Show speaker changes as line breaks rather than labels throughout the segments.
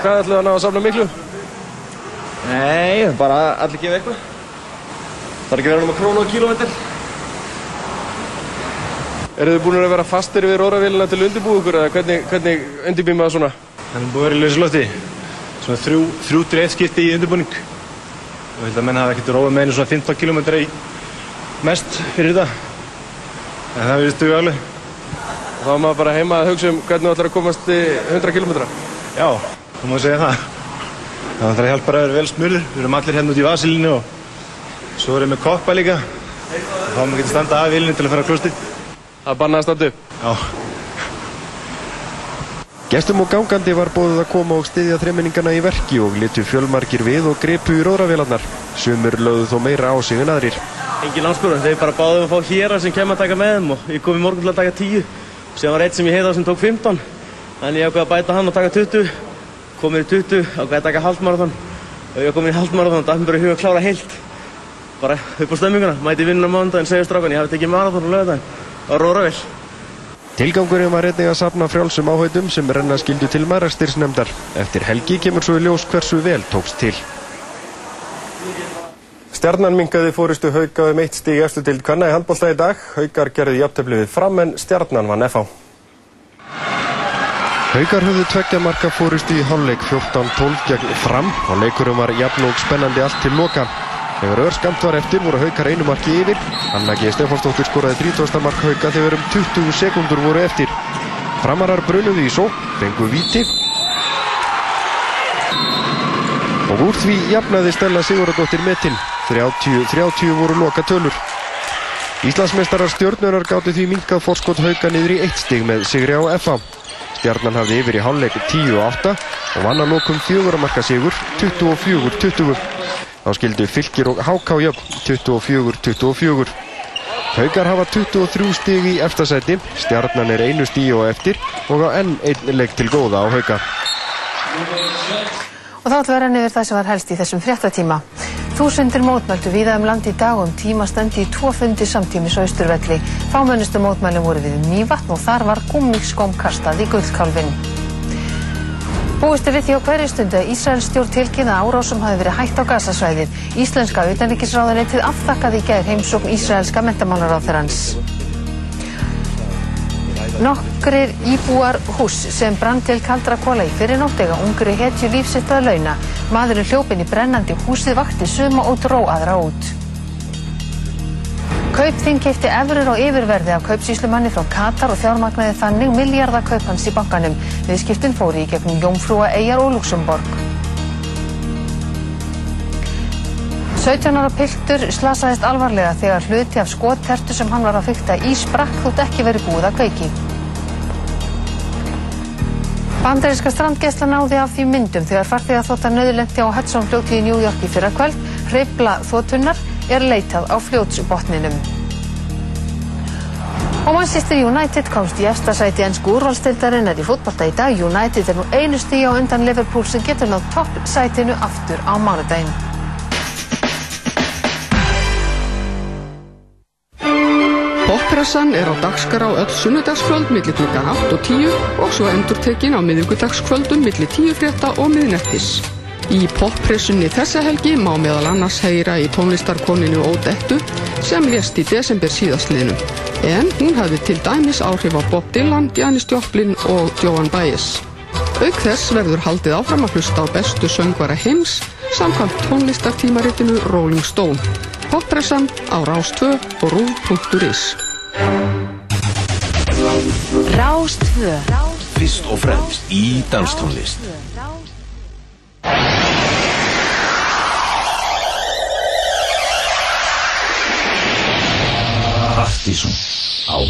Hvað ætlaðu að ná að safna miklu?
Nei, bara allir gefa eitthvað. Það er ekki verið um að krónu á kílómetr.
Eru þið búin að vera fastir við róravélina til undirbúið ykkur eða hvernig, hvernig undirbýr maður svona?
Það er búið að vera í lauslofti. Svona þrjú, þrjú eitt skipti í undirbúning. Og ég held að menn hafa ekkert róið með einu svona 15 km í mest fyrir þetta. En það verður stuðu alveg.
Og þá er maður bara heima að hugsa um hvernig þú ætlar að komast í 100 km.
Já, þú má segja það. Það ætlar að hjálpa að vera vel smurður. Við erum allir hérna út í vasilinu og svo erum við með koppa líka. Þá má maður geta standa af vilinu til að fara á klostið.
Það bannaði að standa upp.
Já.
Gestum og gangandi var bóðið að koma og styðja þreiminningana í verki og litu fjölmarkir við og gripu í róðravélarnar. Sumur lögðu þó meira á sig en aðrir.
Engin áskorun, þeir bara báðum að fá hér sem kemur að taka með þeim og ég kom í morgun til að taka 10. Sér var eitt sem ég heiði á sem tók 15. Þannig ég ákveði að bæta hann og taka 20. Komir í 20, ákveði að taka halvmarathon. Og ég kom inn í halvmarathon, það er bara í huga að klára heilt. Bara upp á stömminguna, mæti vinnuna mánudaginn, segja strákan, ég hafi tekið marathon og lögðan á Róravél.
Tilgangurinn var einnig að safna frjálsum áhautum sem renna skildu til mærastyrsnefndar. Eftir helgi kemur svo í ljós hversu vel tókst til.
Stjarnan mingaði fóristu hauka um eitt stíg eftir til kanna í handbólta í dag. Haukar gerði jafntefni við fram en stjarnan vann FH.
Haukar höfðu tveggja marka fóristu í hálfleik 14-12 gegn fram og leikurum var jafn og spennandi allt til loka. Þegar örskamt var eftir voru haukar einu marki yfir. Anna G. Stefánsdóttir skoraði 30. mark hauka þegar um 20 sekundur voru eftir. Framarar brunuði í só, fengu viti. Og úr því jafnaði Stella Sigurðardóttir metinn. 30-30 voru loka tölur. Íslandsmeistarar stjórnurar gátti því minkað fórskot hauka niður í eitt stig með sigri á FA. Stjarnan hafði yfir í hálfleik 10-8 og vann að lokum fjöguramarka sigur 24-20. Þá skildu fylgir og háká jöfn 24-24. Haukar hafa 23 stig í eftirsæti, stjarnan er einu stíu og eftir og á enn einn leik til góða á hauka.
Og þá ætlum við að renna yfir það sem var helst í þessum fréttatíma. Þúsundir mótmæltu víða um land í dag um tíma standi í tvo fundi samtímis á Östurvelli. Fámennustu mótmælum voru við Mývatn og þar var gúmmíkskóm kastað í gullkálfin. Búist er við því á hverju stundu að Ísraels stjórn tilkynna árásum hafi verið hætt á gasasvæðið. Íslenska utanríkisráðuneytið afþakkaði í gær heimsókn Ísraelska mentamálaráþurans. Nokkrir íbúar hús sem brann til kaldra kóla í fyrir nóttega ungri hetju lífsitt að launa. Maðurinn hljópin í brennandi húsið vakti suma og dró aðra út. Kaupþing keipti efrur á yfirverði af kaupsýslumanni frá Katar og fjármagnaði þannig miljardakaup hans í bankanum. Viðskiptin fóri í gegnum Jómfrúa, Eyjar og Luxemborg. 17 ára piltur slasaðist alvarlega þegar hluti af skottertu sem hann var að fykta í sprakk þótt ekki verið búið að kveiki. Bandaríska strandgesla náði af því myndum þegar farþegar þóttar nöðulendi á Hudson fljóti í New York í fyrra kvöld. Hreifla þóttunnar er leitað á fljótsbotninum. Og Manchester United komst í efsta sæti ennsku úrvalstildarinnar í fótbolta í dag. United er nú einu stíð á undan Liverpool sem getur nátt topp sætinu aftur á mánudaginn.
Poppressan er á dagskrá öll sunnudagskvöld millir klukkan 8 og 10 og svo endurtekin á miðugudagskvöldum millir 10 frétta og miðnettis. Í poppressunni þessa helgi má meðal annars heyra í tónlistarkoninu Ódettu sem lést í desember síðastliðnum. En hún hafði til dæmis áhrif á Bob Dylan, Janis Joplin og Joan Baez. Auk þess verður haldið áfram að hlusta á bestu söngvara heims samkvæmt tónlistartímaritinu Rolling Stone. Poppressan á Rás2 og Rú.is
Rás2 Fyrst og fremst í danstónlist Partíson á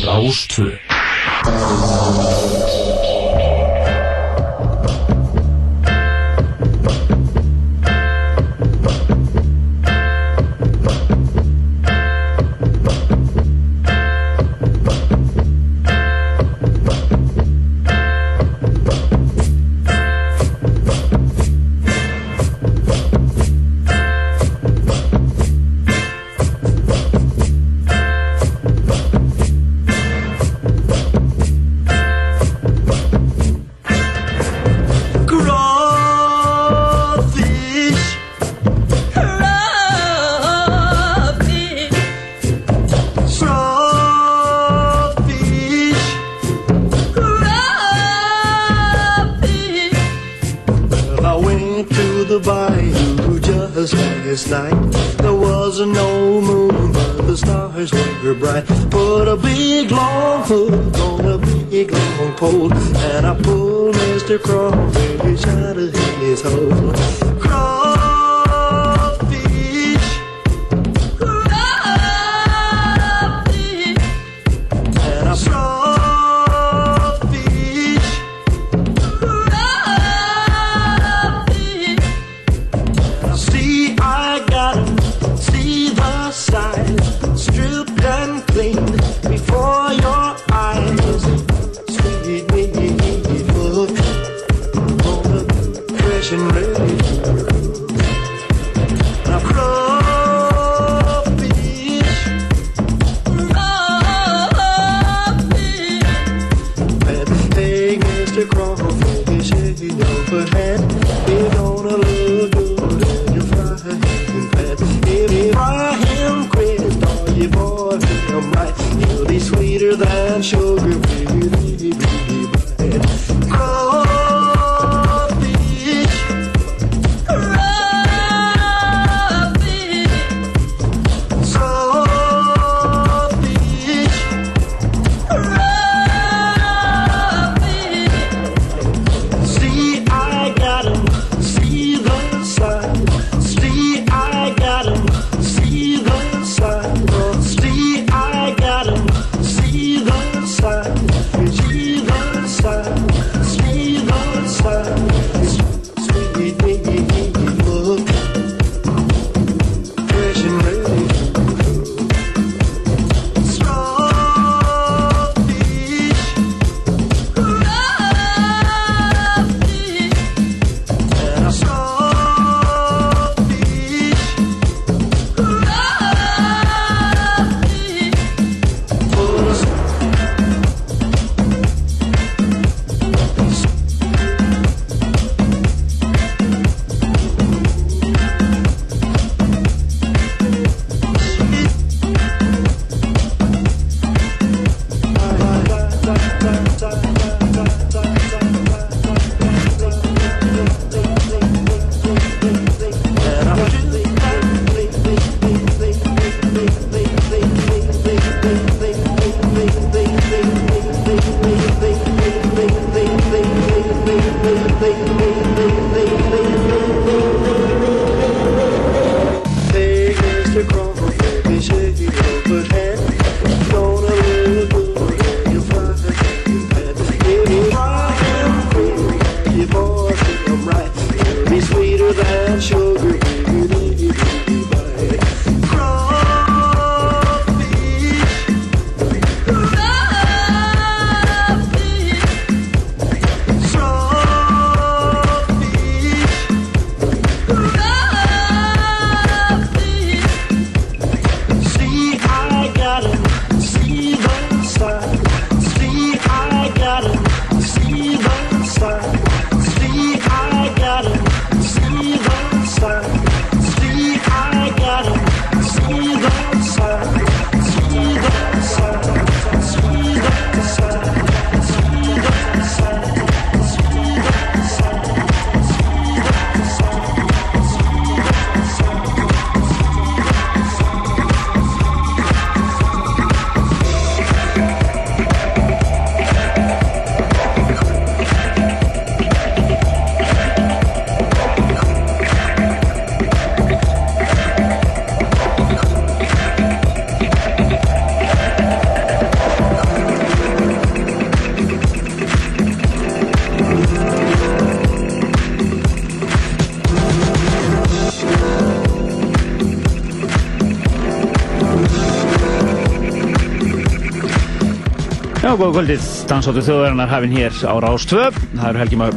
Já, góða kvöldið, dansáttu þjóðverðarnar hafinn hér á Rástvöf. Það eru Helgi Már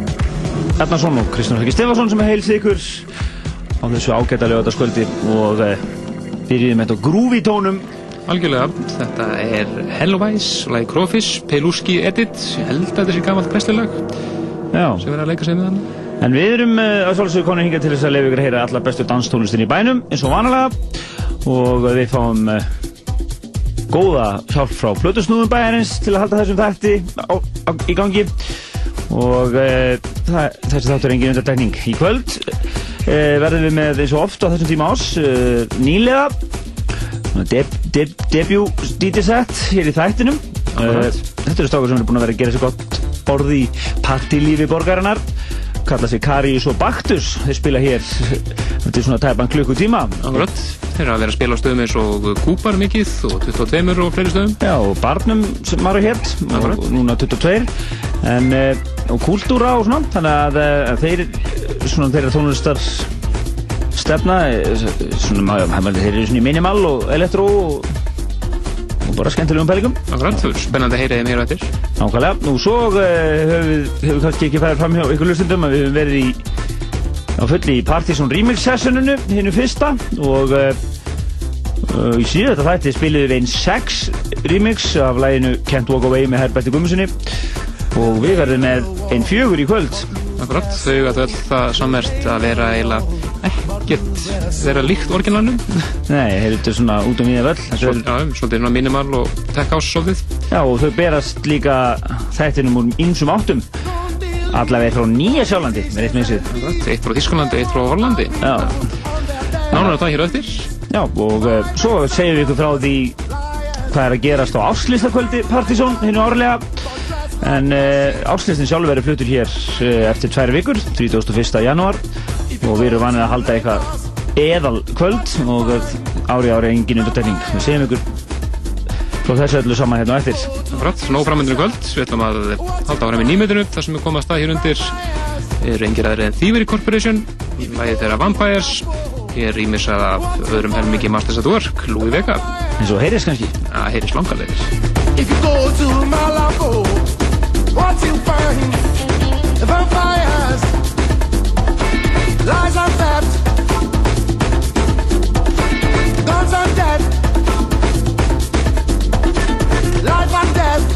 Ernarsson og Kristján Helgi Stefansson sem er heilsið ykkur á þessu ágættalega öðarskvöldi og eh, byrjum með þetta grúvi tónum.
Algjörlega, þetta er Hellowise, lagi Crawfish, Peluski Edit, ég held að þetta sé gammalt
bestilag
sem verður að leika sig með hann.
En við erum eh, að svolítið konið hinga til þess að lefa ykkur að heyra alla bestu danstónlistin í bænum eins og vanalega og við fáum eh, góða hjálp frá Plutusnúðum bæjarins til að halda þessum þætti á, á, í gangi. Og eh, e, það, þessi þáttur er engin undartegning í kvöld e, verðum við með eins og oft á þessum tíma ás e, eh, nýlega deb, deb, debut DJ set hér í þættinum. Þetta eru stákur sem eru búin að vera að gera sér gott borði í partilífi borgarinnar kalla sig Karius og Baktus. Þeir spila hér þetta er svona tæpan klukkutíma.
Akkurat, þeir eru að vera að spila á stöðum eins og Kúpar mikið og 22 og fleiri stöðum.
Já, og barnum sem maður hér og
Akkurat.
núna 22 en, uh, og kultúra og svona þannig að, að þeir svona þeirra tónlistar stefna eh, svona, þeir eru svona í minimal og elektró og, og bara skemmtilegum pælingum
Akkurat, það er spennandi að heyra þeim hér á eftir.
Nákvæmlega, nú svo uh, höfum við kannski ekki færið fram hjá ykkur hlustundum að við höfum verið í á fulli í Partizón Remix sessioninu hinnu fyrsta og uh, uh, í síðu þetta þætti spiliðum við einn sex remix af læginu Can't Walk Away með Herberti Gummusinni og við verðum með einn fjögur í kvöld.
Akkurat, þau gætu öll það samverst að vera eiginlega ekkert vera líkt orginalnum.
Nei, þeir eru svona út um við völl
Svol, Já, svolítið svona minimal og tech house svolítið.
Já, og þau berast líka þættinum úr ýmsum áttum. Allavega frá Nýja Sjálandi með eitt
Akkurat, eitt frá Þísklandi, eitt frá Hollandi.
Já.
Nánar það hér á eftir.
Já, og uh, svo segjum við ykkur frá því hvað er að gerast á áslýstakvöldi Partizón hinn árlega. En uh, áslýstin sjálf verður fluttur hér uh, eftir tvær vikur, 31. janúar og við erum vanið að halda eitthvað eðal kvöld og ári ári engin undartekning við segjum ykkur frá þessu öllu saman hérna á eftir.
Akkurat, nóg framöndur í kvöld. Við ætlum að halda áfram í nýmyndinu þar sem við komum að stað hér undir. Er engir aðri en Thievery Corporation. Læði þeirra Vampires. Hér rýmisað af öðrum helmingi Masters at Work, Louis Vega.
Eins og heyrðis kannski.
Að heyrðis langarleiris
lies and theft, guns and death, life and death.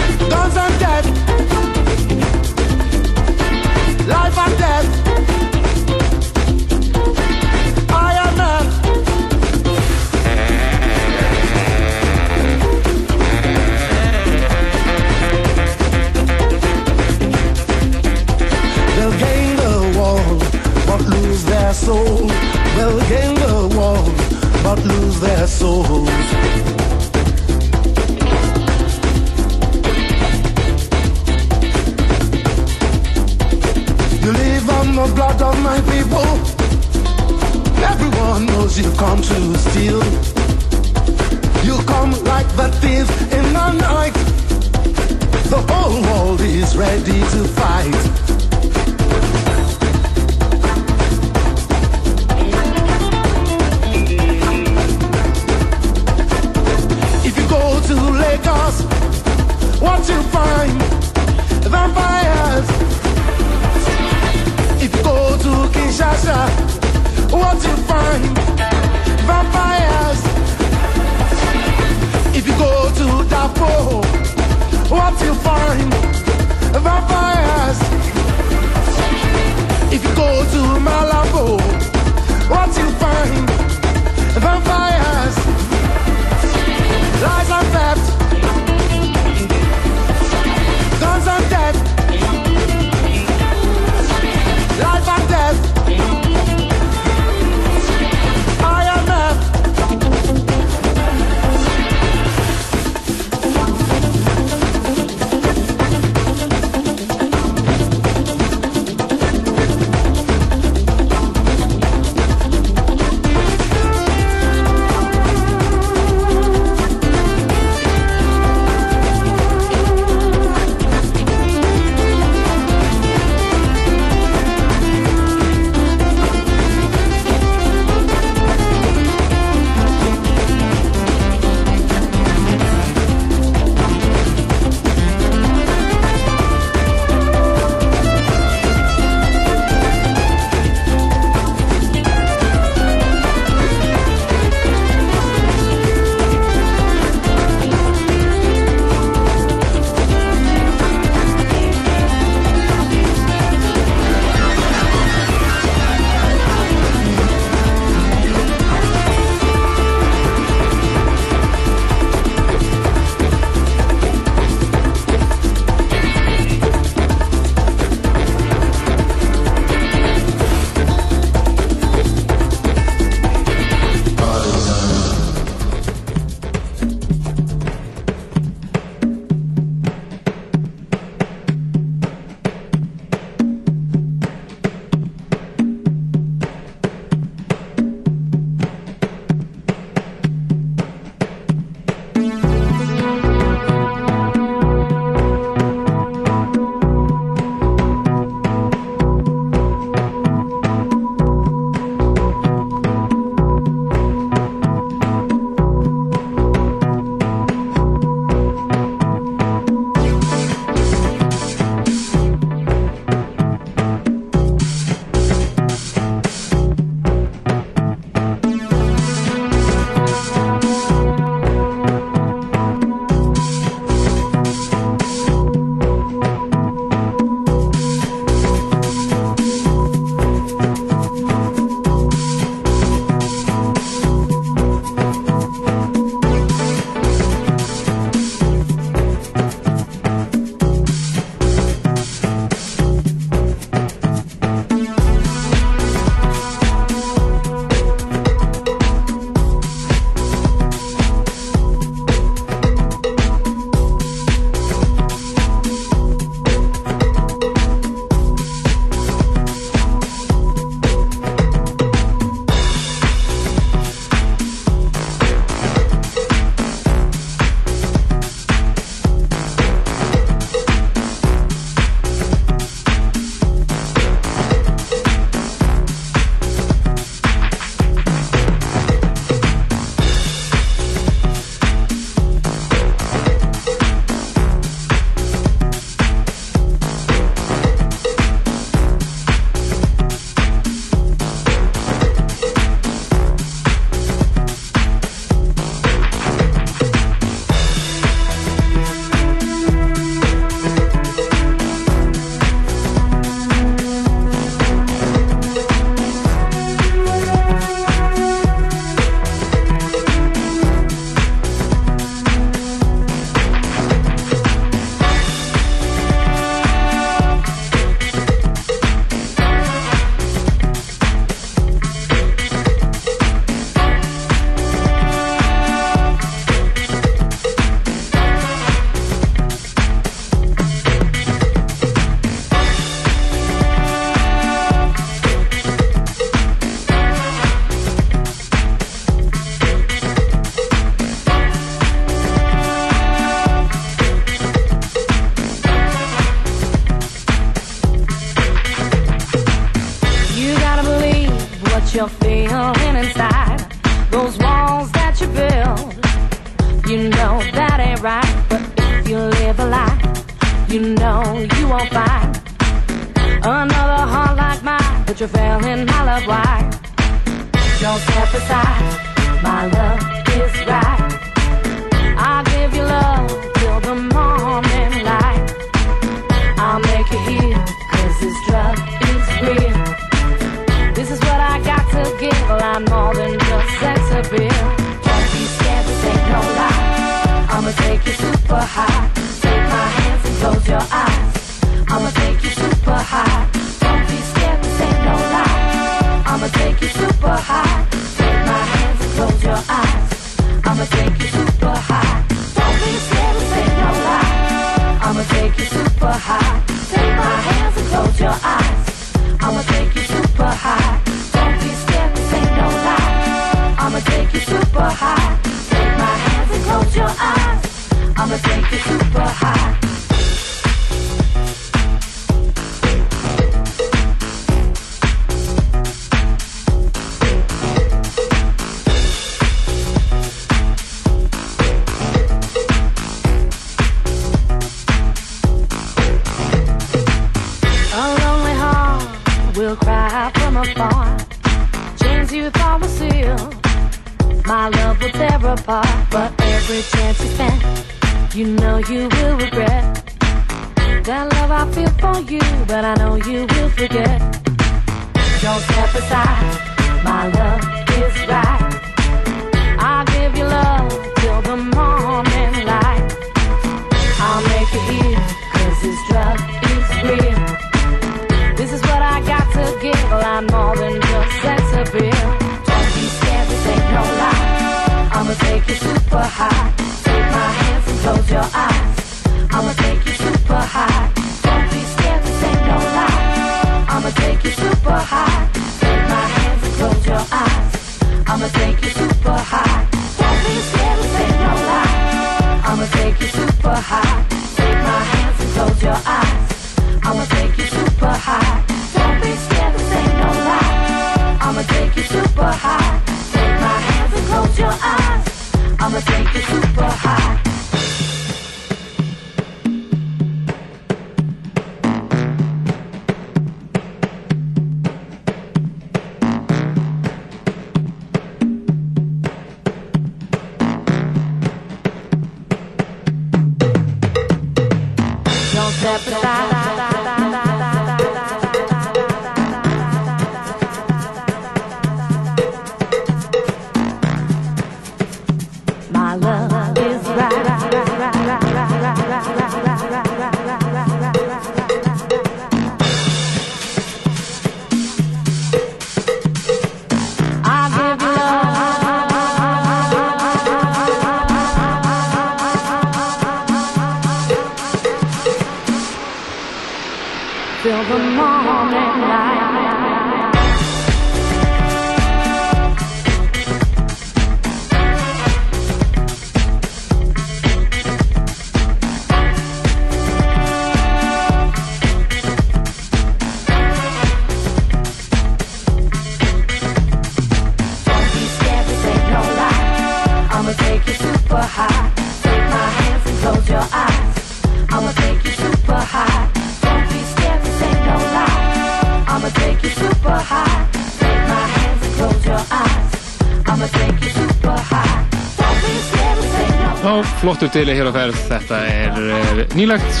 aftur til hér á færð, þetta er eh, nýlagt,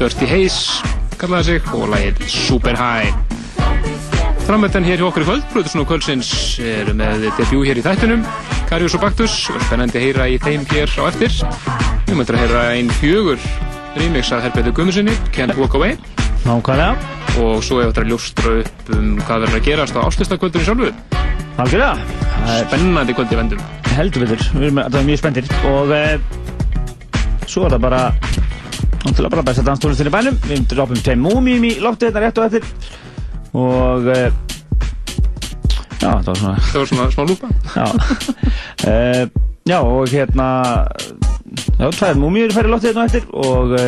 Dirty Haze kallaði sig og lagið Super High. Framöðan hér hjá okkur í kvöld, Brutusn og Kölsins eru með debut hér í þættunum, Karius og Baktus, og spennandi að heyra í þeim hér á eftir. Við möndum að heyra einn fjögur remix að Herbertu Gummusinni, Can't Walk Away.
Nákvæmlega.
Og svo hefur þetta ljóstra upp um hvað verður að gerast á áslustakvöldunni sjálfu.
Algjörlega.
Spennandi kvöldi vendum.
Heldur við þurr, við erum alltaf mjög spenntir og eh, svo er það bara náttúrulega bara besta danstónlistin í bænum. Við droppum tveim múmium í lóttu þetta hérna rétt og eftir. Og e, já, það var svona
það var svona smá lúpa.
Já, e, já og hérna já, tveir múmiur fær í lóttu þetta og eftir og e,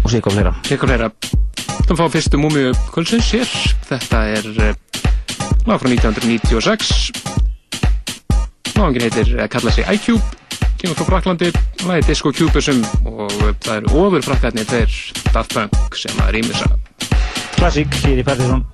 og sík á fleira.
Sík á fleira. Þannig að fá fyrstu múmiu kvöldsins hér. Þetta er lag frá 1996 náðungin heitir að kalla sig iCube kemur frá Fraklandi hlæði Disco Cubism og það eru ofur frakkarnir þeir Daft Punk sem að rýmisa
Klassík, Sýri Pettersson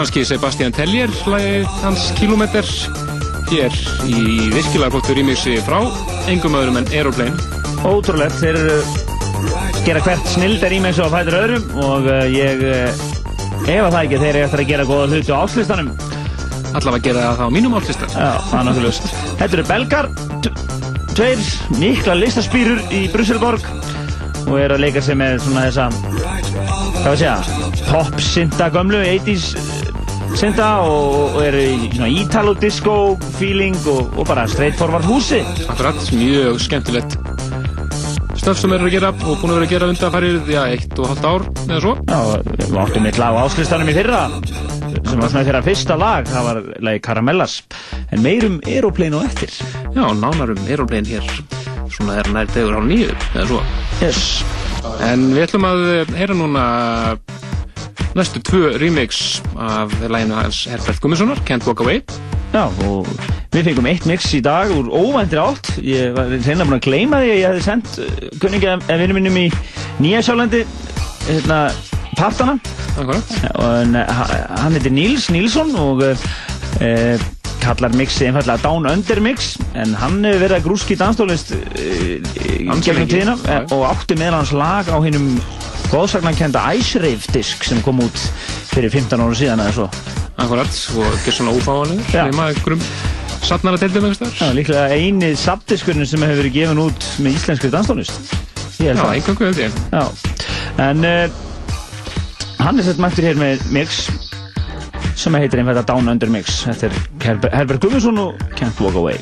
Franski Sebastian Tellier, lagið hans Kilometer, hér í virkilega flottu rýmixi frá engum öðrum en Aeroplane.
Ótrúlegt, þeir eru gera hvert snildar svo að fætur öðrum og uh, ég uh, efa það ekki þeir eru eftir að gera góða hluti á áslistanum.
allavega gera það á mínum áltlista.
Já, það er náttúrulega. Þetta eru belgar, tveir mikla listaspýrur í Brusselborg og eru að leika sig með svona þessa, hvað við segja, pop synda gömlu, 80s synda og, og eru í svona Italo disco feeling og, og bara straight forward húsi.
Akkurat, mjög skemmtilegt stöf sem eru að gera og búin að vera að gera undanfærið, já, eitt og halvt ár eða svo.
Já, við áttum eitt lag á áskristanum í fyrra sem var svona þeirra fyrsta lag, það var lagi Caramellas en meirum Aeroplane og eftir
Já, nánarum Aeroplane hér svona er nær degur á nýju eða svo.
Yes.
En við ætlum að heyra núna næstu tvö remix af læginu hans Herbert Gummissonar, Can't Walk Away.
Já, og við fengum eitt mix í dag úr óvæntri átt. Ég var reyna búin að gleyma því að ég hefði sendt kunningja en vinnum minnum í Nýja Sjálandi hérna, partana.
Akkurat.
En, ha- hann heitir Níls Nílsson og e, kallar mixi einfallega Down Under mix en hann hefur verið að grúski danstólist e,
Ansi
gegnum
lengi.
tíðina e, og átti meðal hans lag á hinnum góðsagnarkenda Ice Rave disk sem kom út fyrir 15 ára síðan eða svo.
Akkurat, og ekki svona ófáanlegur, nema einhverjum safnara deildum
Já, líklega eini sabdiskurinn sem hefur verið gefin út með. Ég held
Já,
það.
einhverjum held ég.
Já, en uh, hann er sett mættur hér með mix sem heitir einfalda Down Under Mix. Þetta er Herber, Herbert Gummarsson og Can't Walk Away.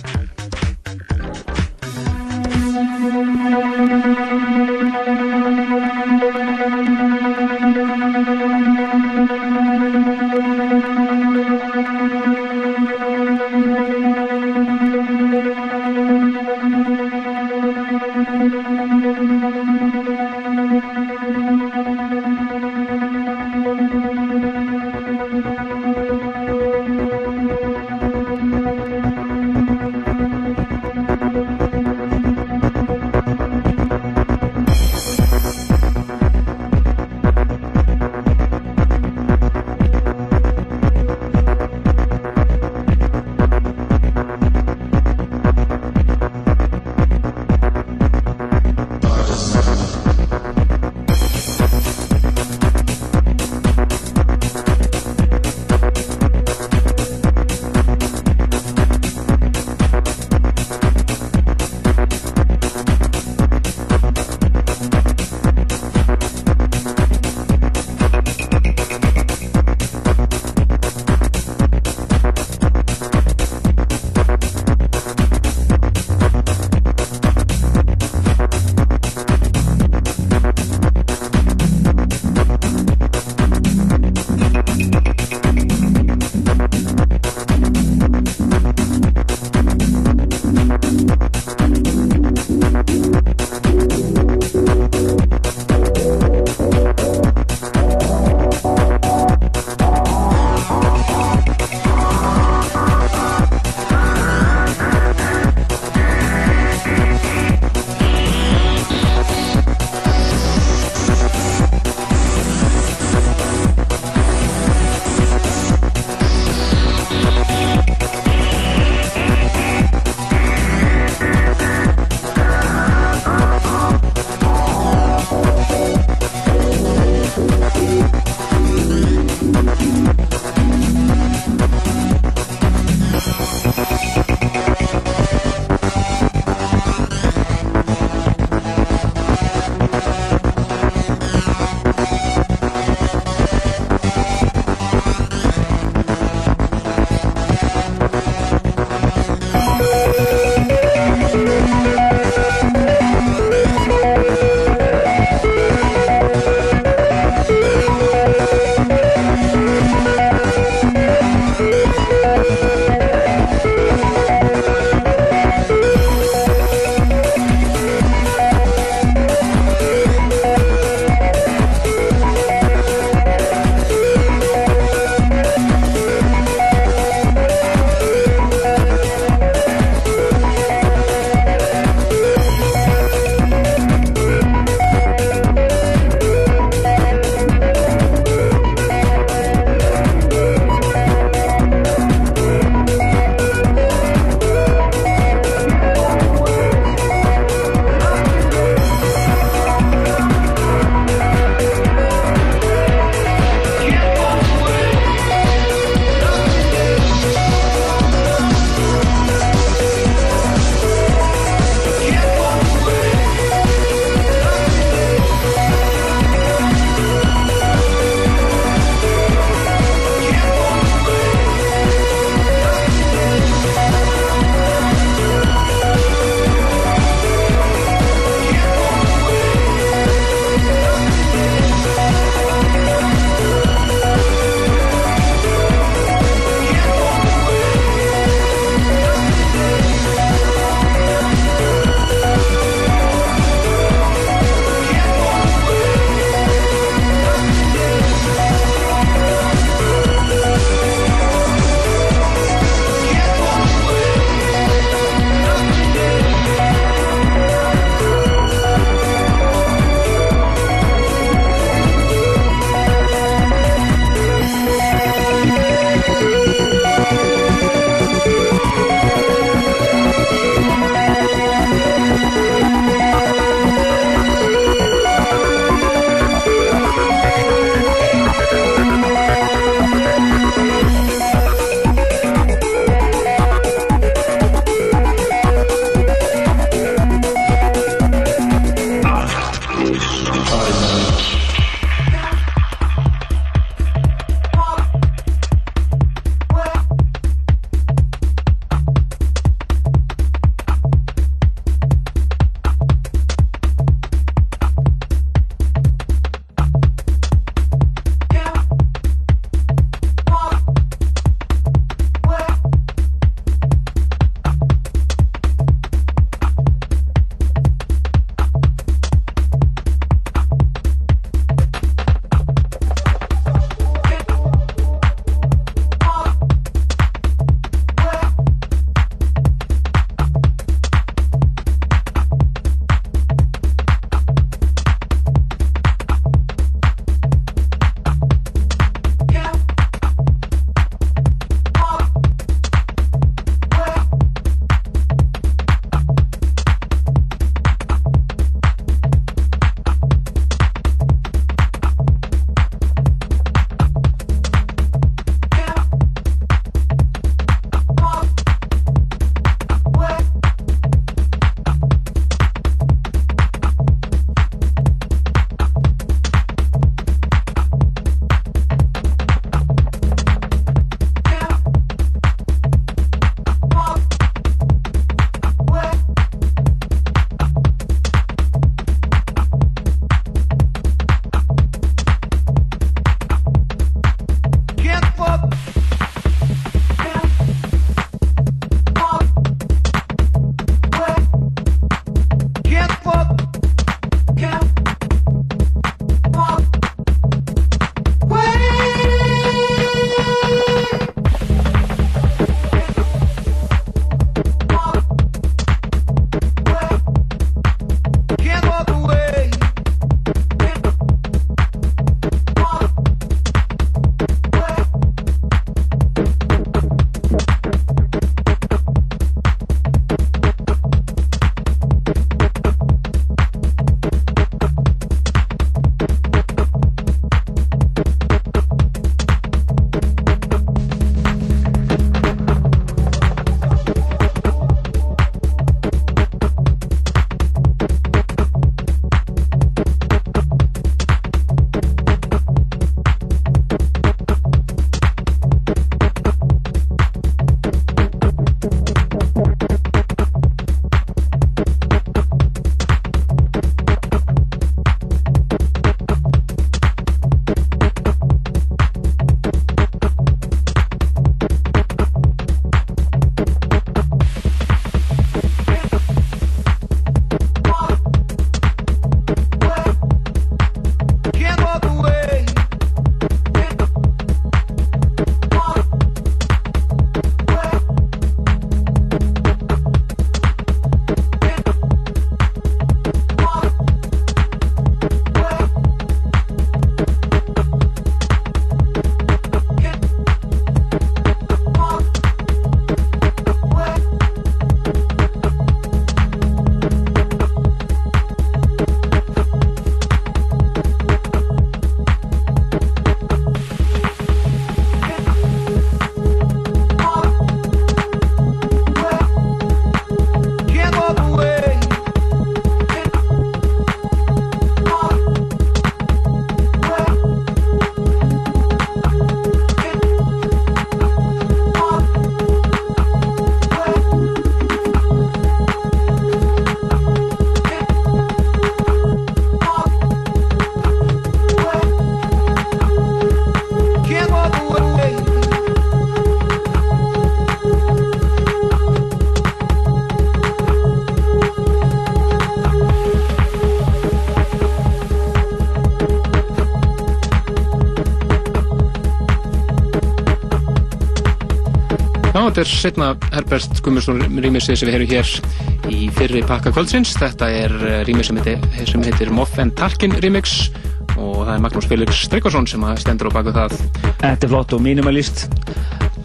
Þetta er setna Herbert Gummarsson rýmisið sem við heyrum hér í fyrri pakka kvöldsins. Þetta er rýmið sem, heitir- sem heitir Moff and Tarkin remix og það er Magnús Felix Tryggvason sem stendur á baku það.
Þetta er flott og minimalist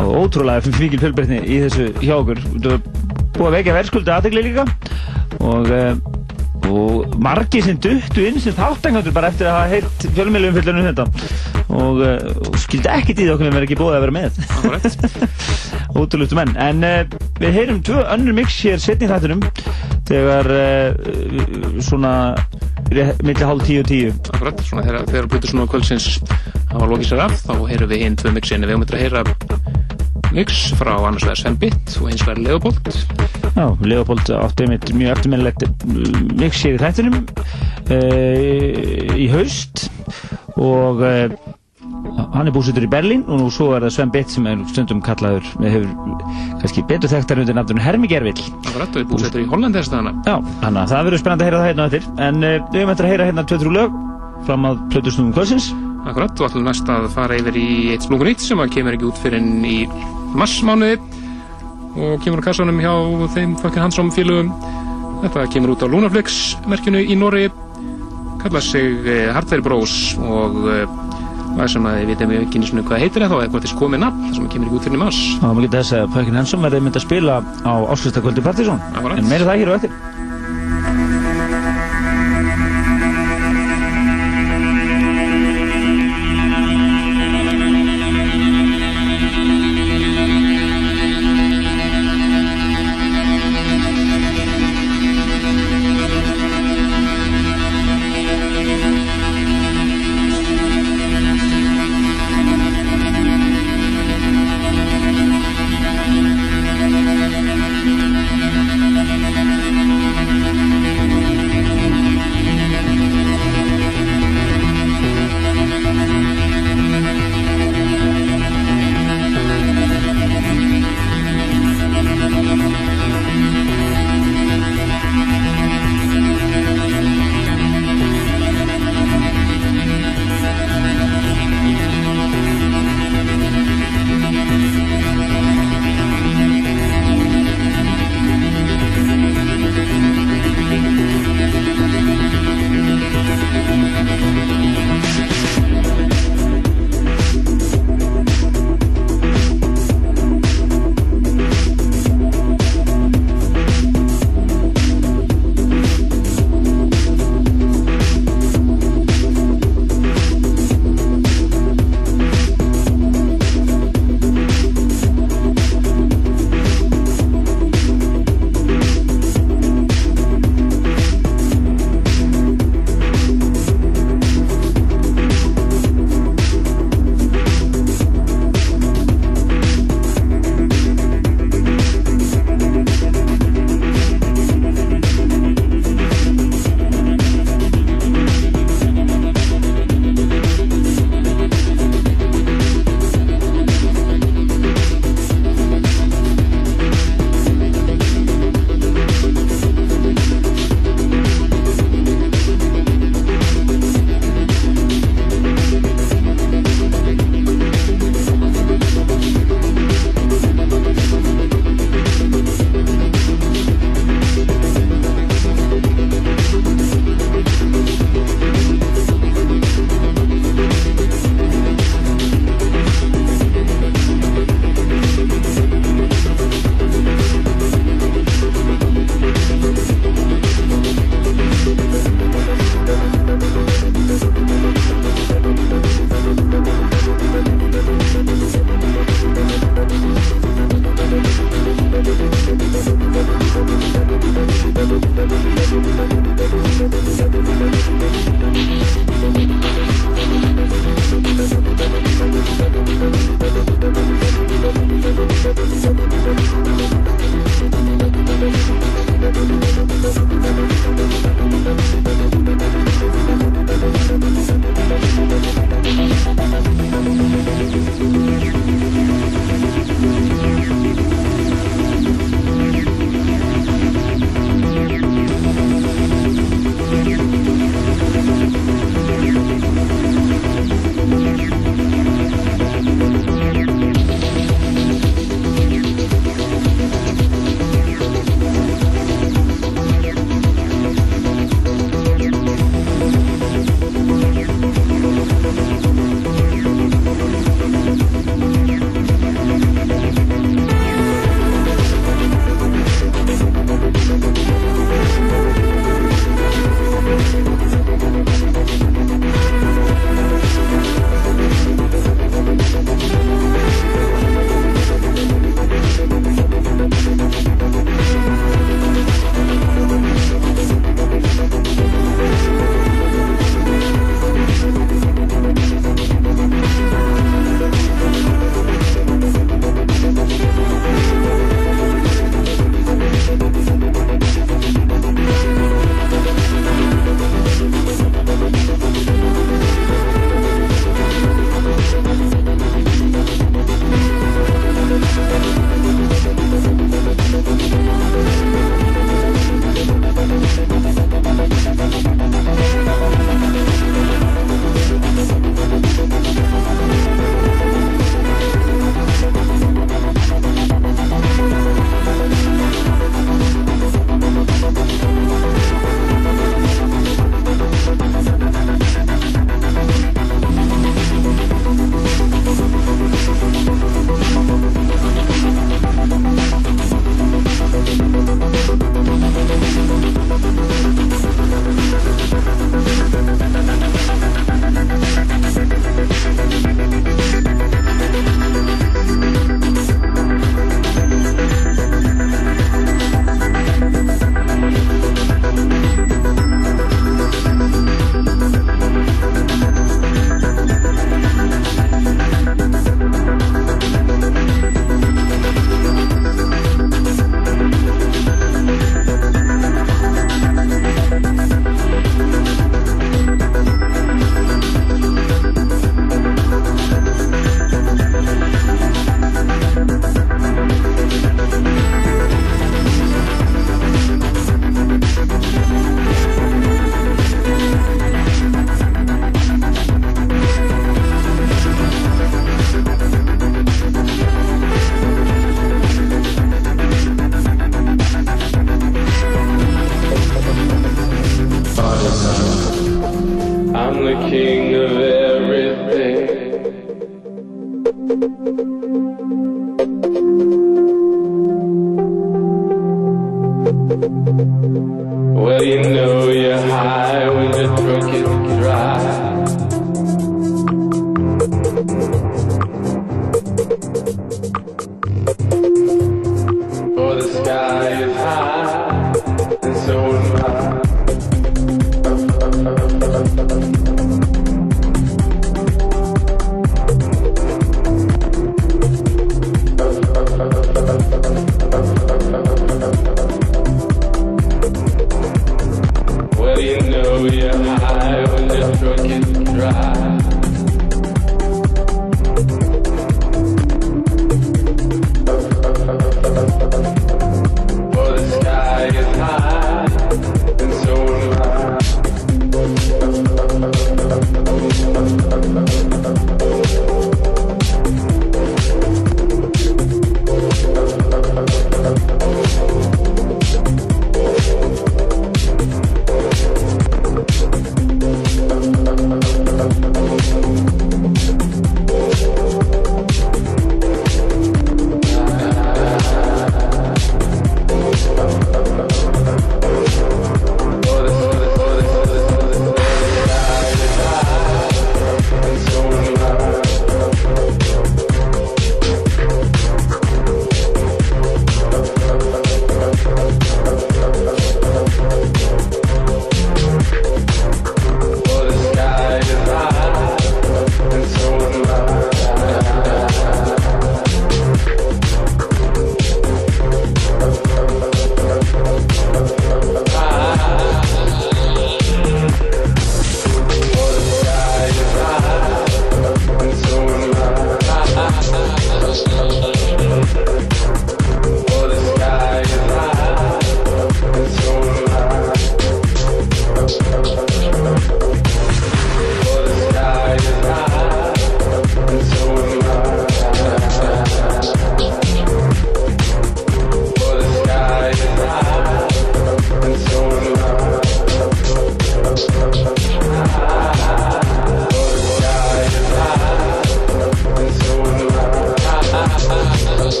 og ótrúlega mikil fjölbreytni í þessu okkur. Þetta er búið að vekja verðskulda aðtegli líka og, eh, og margir sem duttu inn sem þáttangandur bara eftir að hafa heilt fjölmjölum fylgjarnum þetta og, eh, og skildi ekkert í því okkur við verðum ekki búið að vera með. Ótrúlustu menn. En uh, við heyrum tvö önnur mix hér setni í þættinum þegar uh, svona rétt- milli hálf tíu og tíu.
Akkurat, svona þegar, þegar Plutur svona kvöldsins hafa lokið sér af, þá heyrum við hinn tvö mixin. Við höfum þetta að heyra mix frá annars vegar Sven Bitt og hins vegar Leopold.
Já, Leopold átti einmitt mjög eftirminnilegt mix hér í þættinum uh, í haust og uh, hann er búsettur í Berlín og nú svo er það Sven Bitt sem er stundum kallaður hefur kannski betur þekktar undir nafnunum Hermi Gervill
Akkurat, og er búsettur í Holland þess staðana.
Já, þannig að það verður spennandi að heyra það hérna eftir en uh, við höfum eftir að heyra hérna 2-3 lög fram að plötusnúðum kvölsins
Akkurat, og ætlum næst að fara yfir í eitt splungun nýtt sem að kemur ekki út fyrir í marsmánuði og kemur á kassanum hjá þeim Þokkir Hansson félögum. Þetta kemur út á Lunaflix merkjunu í Norri, kallar sig eh, Hardware Bros og eh, það sem að við veitum ekki einu sinni hvað heitir það þá, eða hvort þess komið nafn, það sem kemur ekki út fyrir í mars.
og maður getur þess að Pökkin Hensson verði mynd að spila á áskristakvöldi Partíson en meira það hér á eftir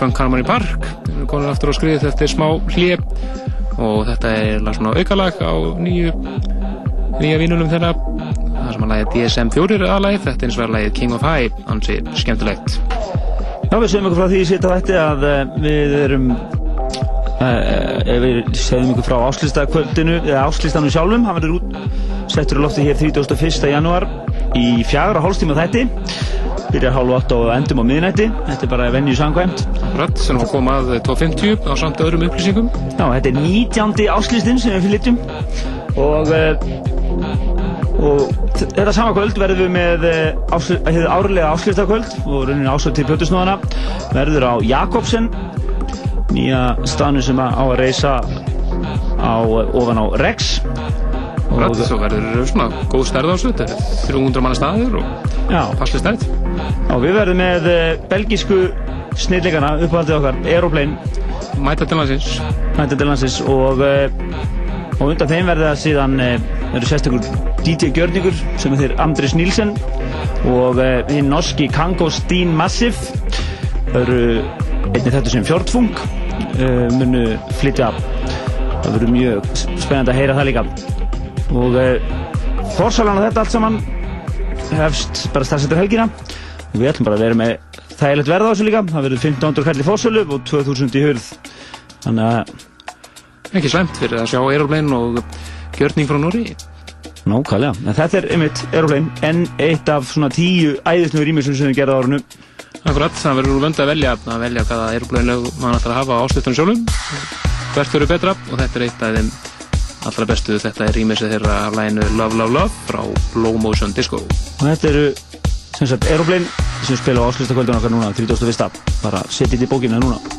Funk Harmony Park. Við komin aftur á skriðið eftir smá hlje og þetta er svona aukalag á nýju nýja vínunum þeirra. Það sem að lagið DSM 4 aðlæð, þetta er eins og að lagið King of High, ansi skemmtilegt.
Já, við segjum ykkur frá því í sýta þætti að uh, við erum uh, við segjum ykkur frá áslýstakvöldinu eða áslýstanum sjálfum, hann verður út settur á lofti hér 31. janúar í fjagra hálfstíma þætti byrjar hálf 8 og endum á miðnætti. Þetta er bara venju sangvæmt.
Rætt sem var komað 250 á samt öðrum upplýsingum.
Já, þetta er 19. áslýstinn sem við flytjum og, eh, og þetta sama kvöld verðum við með eh, ásl- árlega áslýstakvöld og rauninni áslut til plötusnóðana verður á Jakobsen nýja staðnu sem á að reysa á, ofan á Rex
Rætt, svo verður svona góð stærð á þessu. Þetta er 300 manna staðir og
Já.
passlega stærð.
Já, við verðum með eh, belgísku snilligana uppáhaldið okkar, Aeroplane.
Mæta til landsins.
Mæta til landsins og, eh, og undan þeim verður það síðan eh, verður sérstakur DJ Gjörningur sem er þeir Andris Nílsen og eh, hinn norski Kango Steen Massive eru einnig þetta sem fjordfung uh, munu flytja. Það verður mjög spennandi að heyra það líka. Og forsalan á þetta allt saman hefst bara stafsettur helgina. Og við ætlum bara að vera með þægilegt verð á þessu líka það verður 1500 kall í fórsölu og 2000 í hurð þannig að
Ekki slæmt fyrir að sjá Aeroplane og gjörning frá Nóri.
Nákvæmlega, en þetta er einmitt Aeroplane en eitt af svona tíu æðisnöður rýmisum sem við gerðum á árinu
Akkurat, það verður vönd að velja að velja hvaða Aeroplane lög mann ætlar að hafa á áslutunum sjálfum. Hvert verður betra og þetta er eitt af þeim allra bestu. Þetta er rýmisið þeirra af læginu Love Love Love frá Low Motion Disco.
og þetta eru sem sagt Aeroplane sem spila á áslustakvöldun okkar núna 31. bara setjið þetta í bókina núna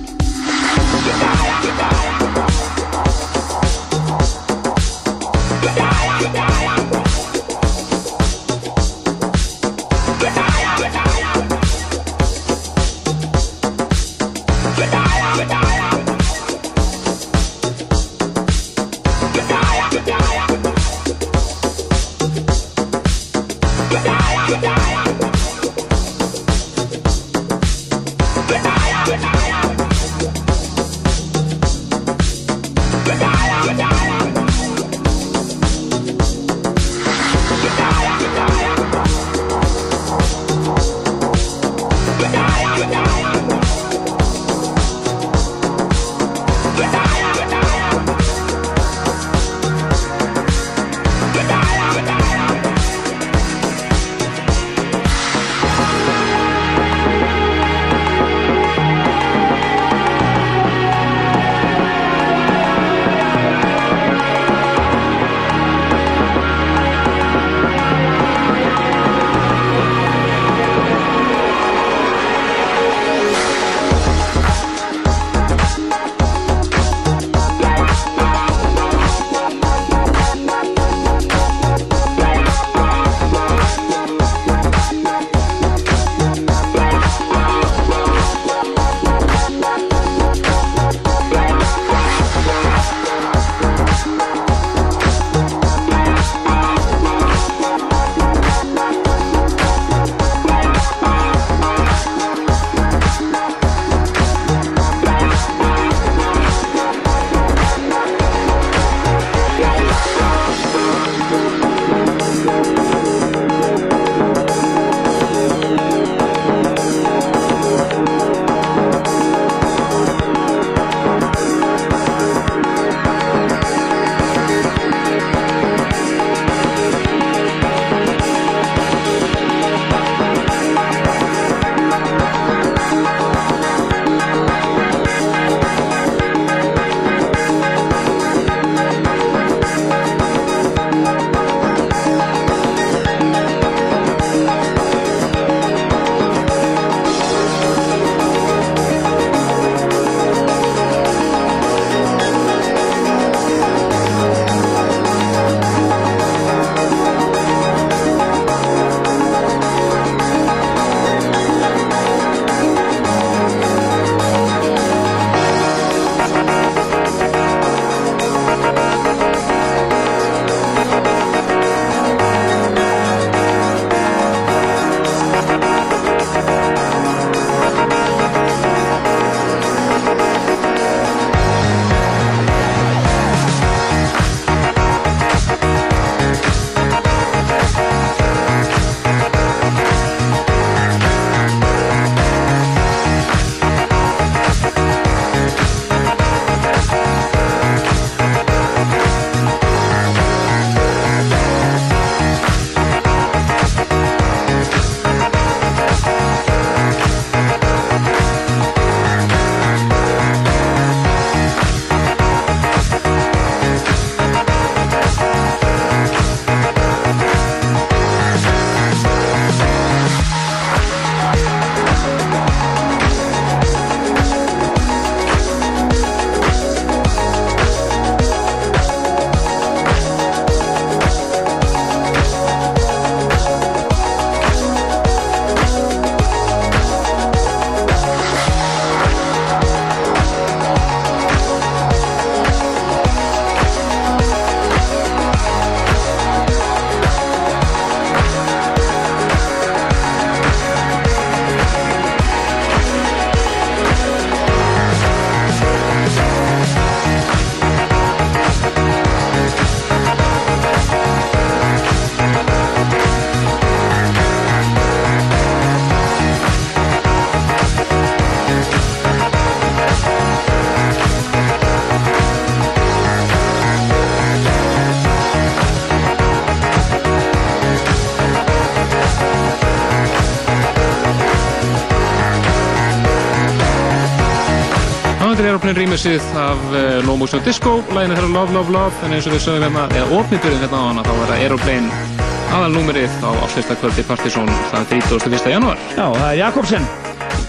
Þetta er Aeroplane remixið af uh, No Motion Disco, læginu þeirra Love Love Love, en eins og við sögum hérna, eða opnibyrðin hérna á hana, þá er það Aeroplane aðalnúmerið á áslýstakvöldi Partizón þann 31. janúar.
Já, það er Jakobsen.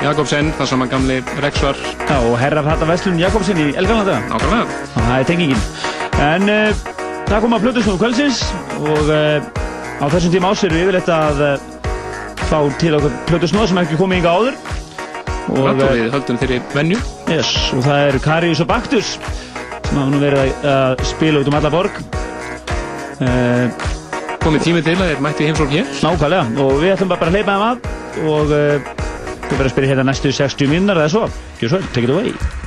Jakobsen, það saman gamli Rex var.
Já, og herra fætta Vestlun Jakobsen í Elgarlanda.
Nákvæmlega.
Það er tengingin. En uh, það kom að Plutusnúðu kvöldsins og uh, á þessum tíma ás erum við yfirleitt að uh, fá til okkur Plutusnúða sem ekki komið yngi áður.
Og, við höldum þeirri venju.
Yes, og það eru Karius og Baktus sem hafa nú verið að, spila út um alla borg. Uh,
komið tímið til að þeir mætti heimsókn hér.
Nákvæmlega, og við ætlum bara að hleypa þeim að og uh, við verðum að spyrja hérna næstu 60 mínunar eða svo. Gjör svo, take it away.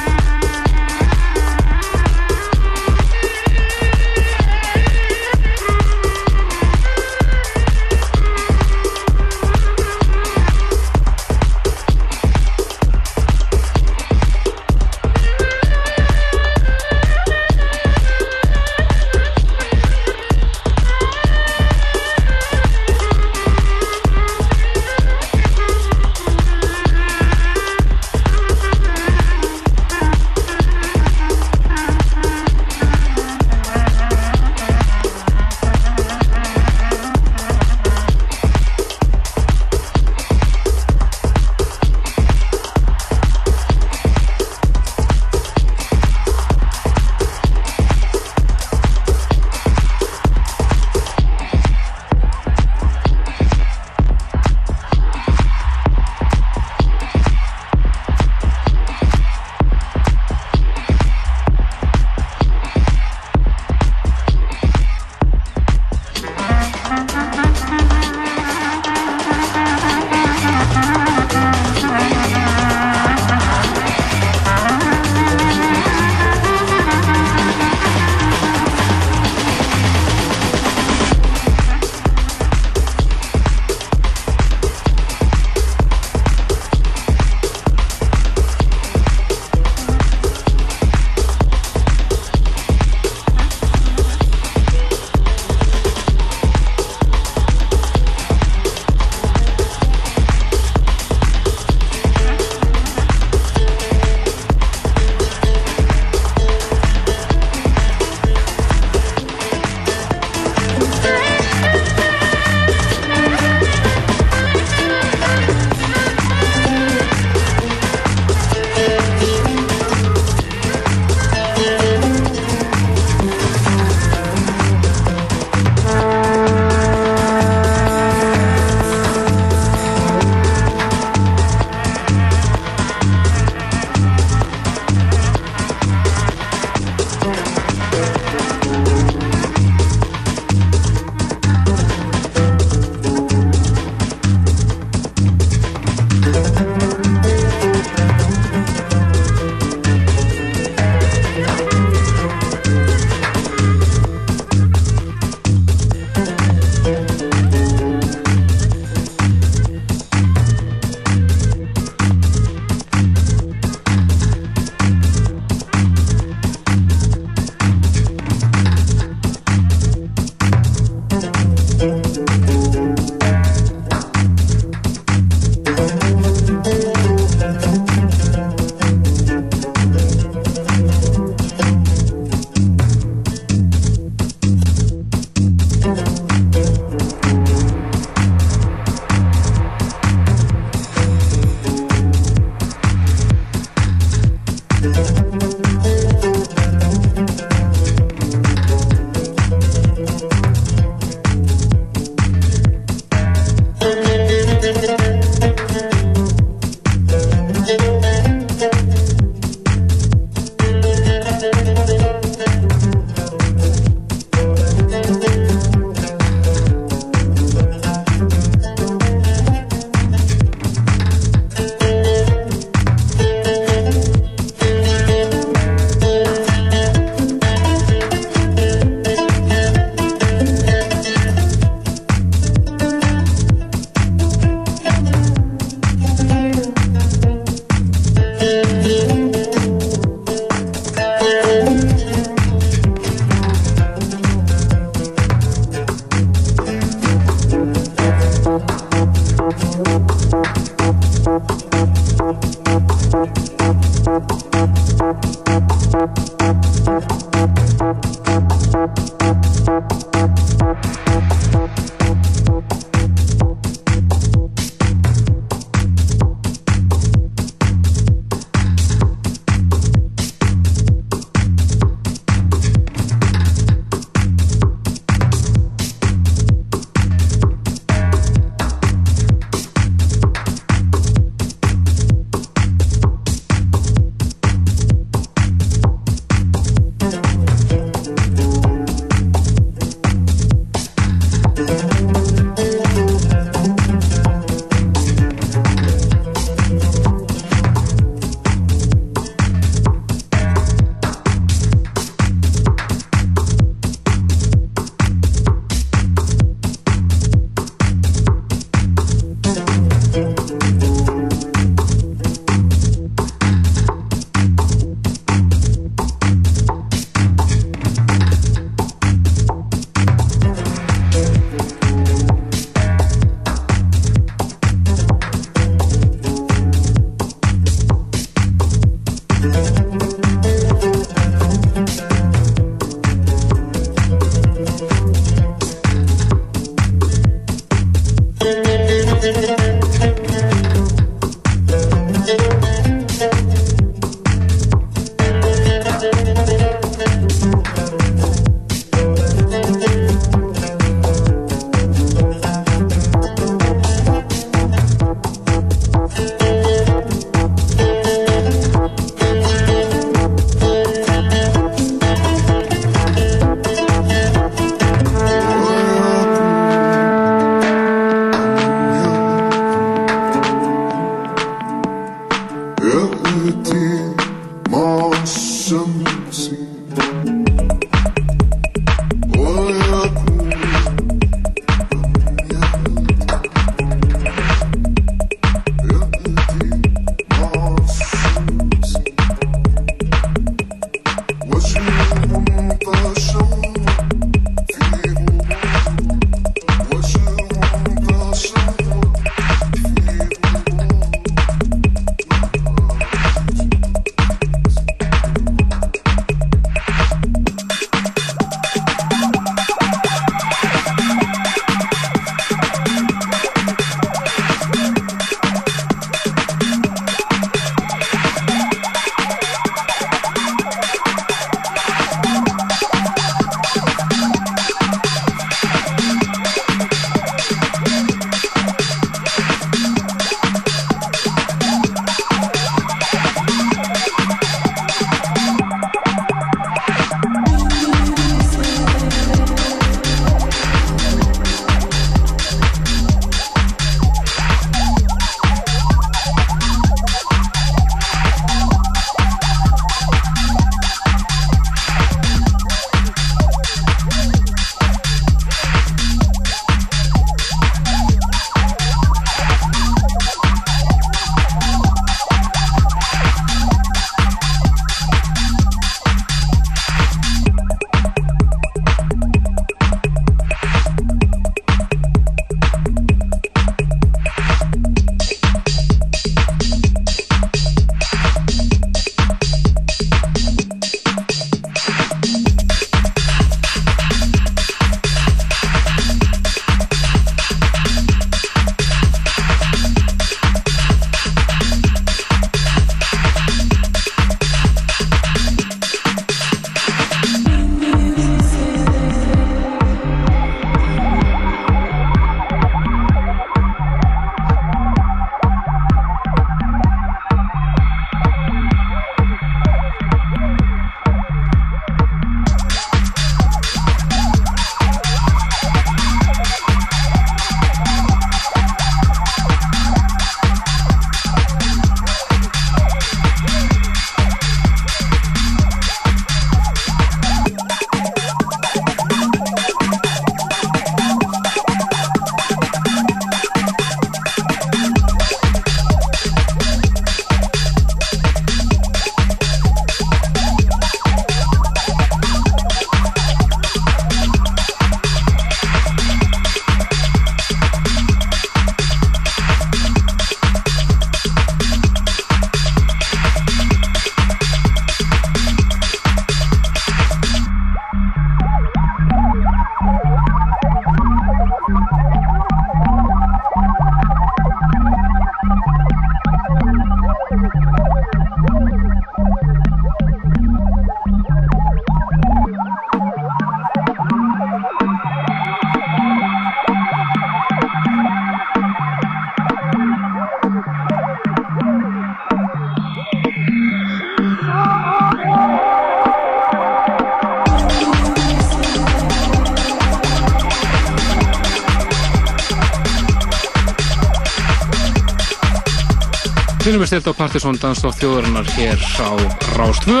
Finnum við stilt á Partiðsson dansdótt þjóðarinnar hér á Rástvö.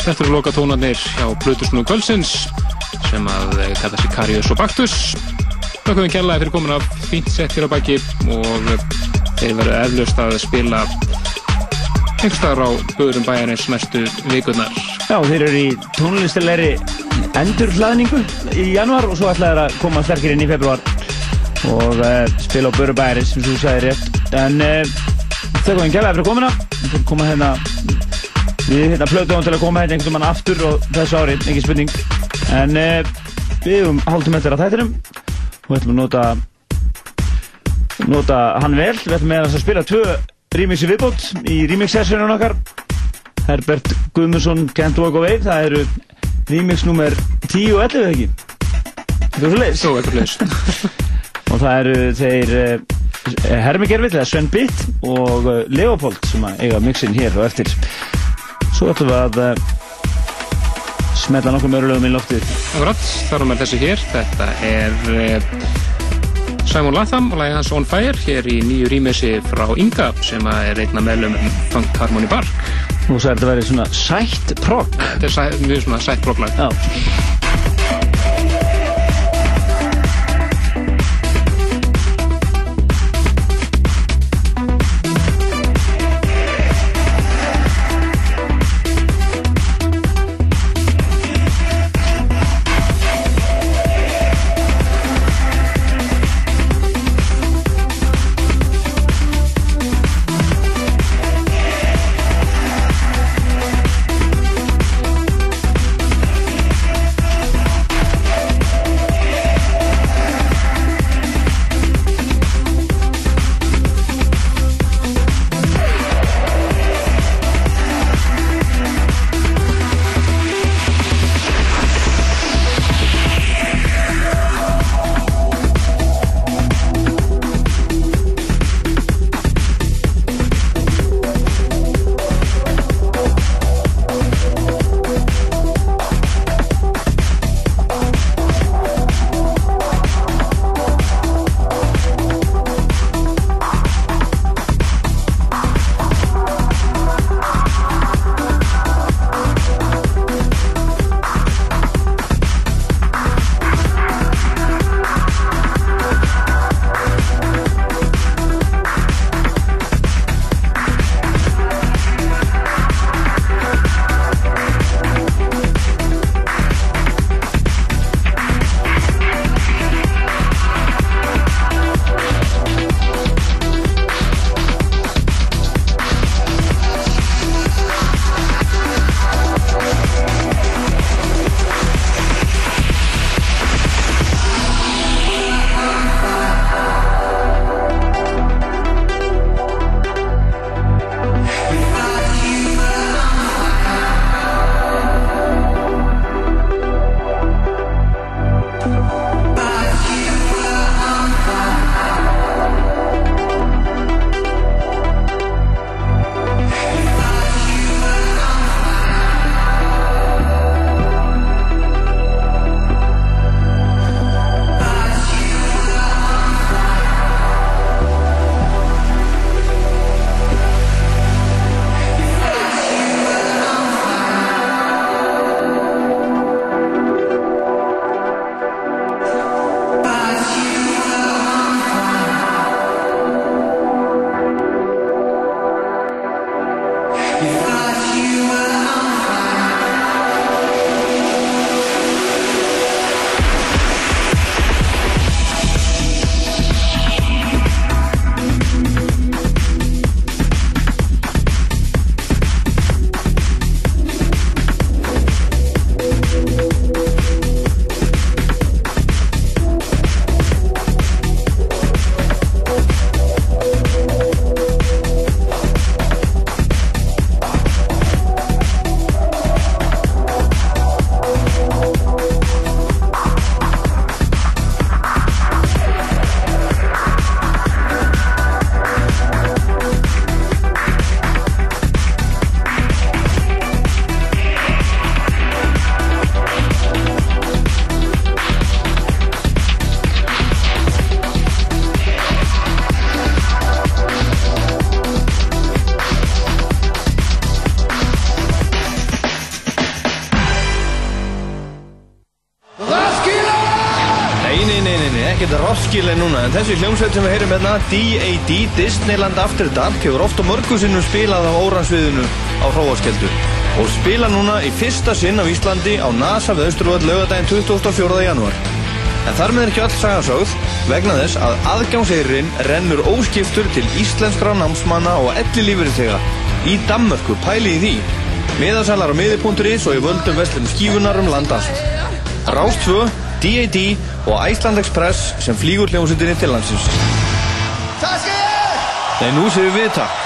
Þetta eru loka tónarnir hjá Blutusnú Kvölsins sem að eh, kalla sig Karius og Baktus. Við kjallaði fyrir komin af fínt sett hér á baki og eh, þeir verður eflaust að spila einhverstaðar á böðurum bæjarins næstu vikurnar.
Já, þeir eru í tónlistilegri endurhlaðningu í januar og svo ætlaði þeir að koma sterkir inn í februar og uh, spila á Böru Bæris sem þú sagði rétt. En uh, kjallaði fyrir komina. Við koma hérna Við hérna plötuðum til að koma hérna einhvern veginn aftur og þessu ári, engin spurning. En uh, við höfum haldum eftir að þættinum og við ætlum að nota, nota hann vel. Við ætlum að spila tvö remixi viðbót í remix-sessionun okkar. Herbert Guðmundsson, Can't Walk Away, það eru remix nummer 10 og 11 ekki? Þetta er svo leiðis.
Jó, eitthvað leiðis.
og það eru þeir uh, Hermi Gervill, eða Sven Bitt og uh, Leopold sem að eiga mixin hér og eftir. Svo ætlum við að uh, smetla nokkuð mörgulegum í loftið.
Akkurat, þar með þessi hér. Þetta er uh, Simon Latham og lagi hans On Fire hér í nýju rýmessi frá Inga sem að er einna meðlum Funk Harmony Bark.
Nú sagði þetta verið svona sætt progg.
Þetta er sæ, mjög svona sætt progglag.
En þessi hljómsveit sem við heyrum hérna D.A.D. Disneyland After Dark hefur oft á mörgu sinnum spilað á óransviðinu á Hróaskeldu og spila núna í fyrsta sinn á Íslandi á NASA við Östurvöld lögadaginn 24. janúar. En þar með er ekki öll sagasögð vegna þess að aðgangseyrin rennur óskiptur til íslenskra námsmanna og elli lífeyritega í Danmörku pæli í því. Miðasalar á miði.is og í völdum vestlum skífunar um landast. Rást 2, D.A.D. og Iceland Express sem flýgur hljómsveitinni til landsins. Nei, nú séum við takk.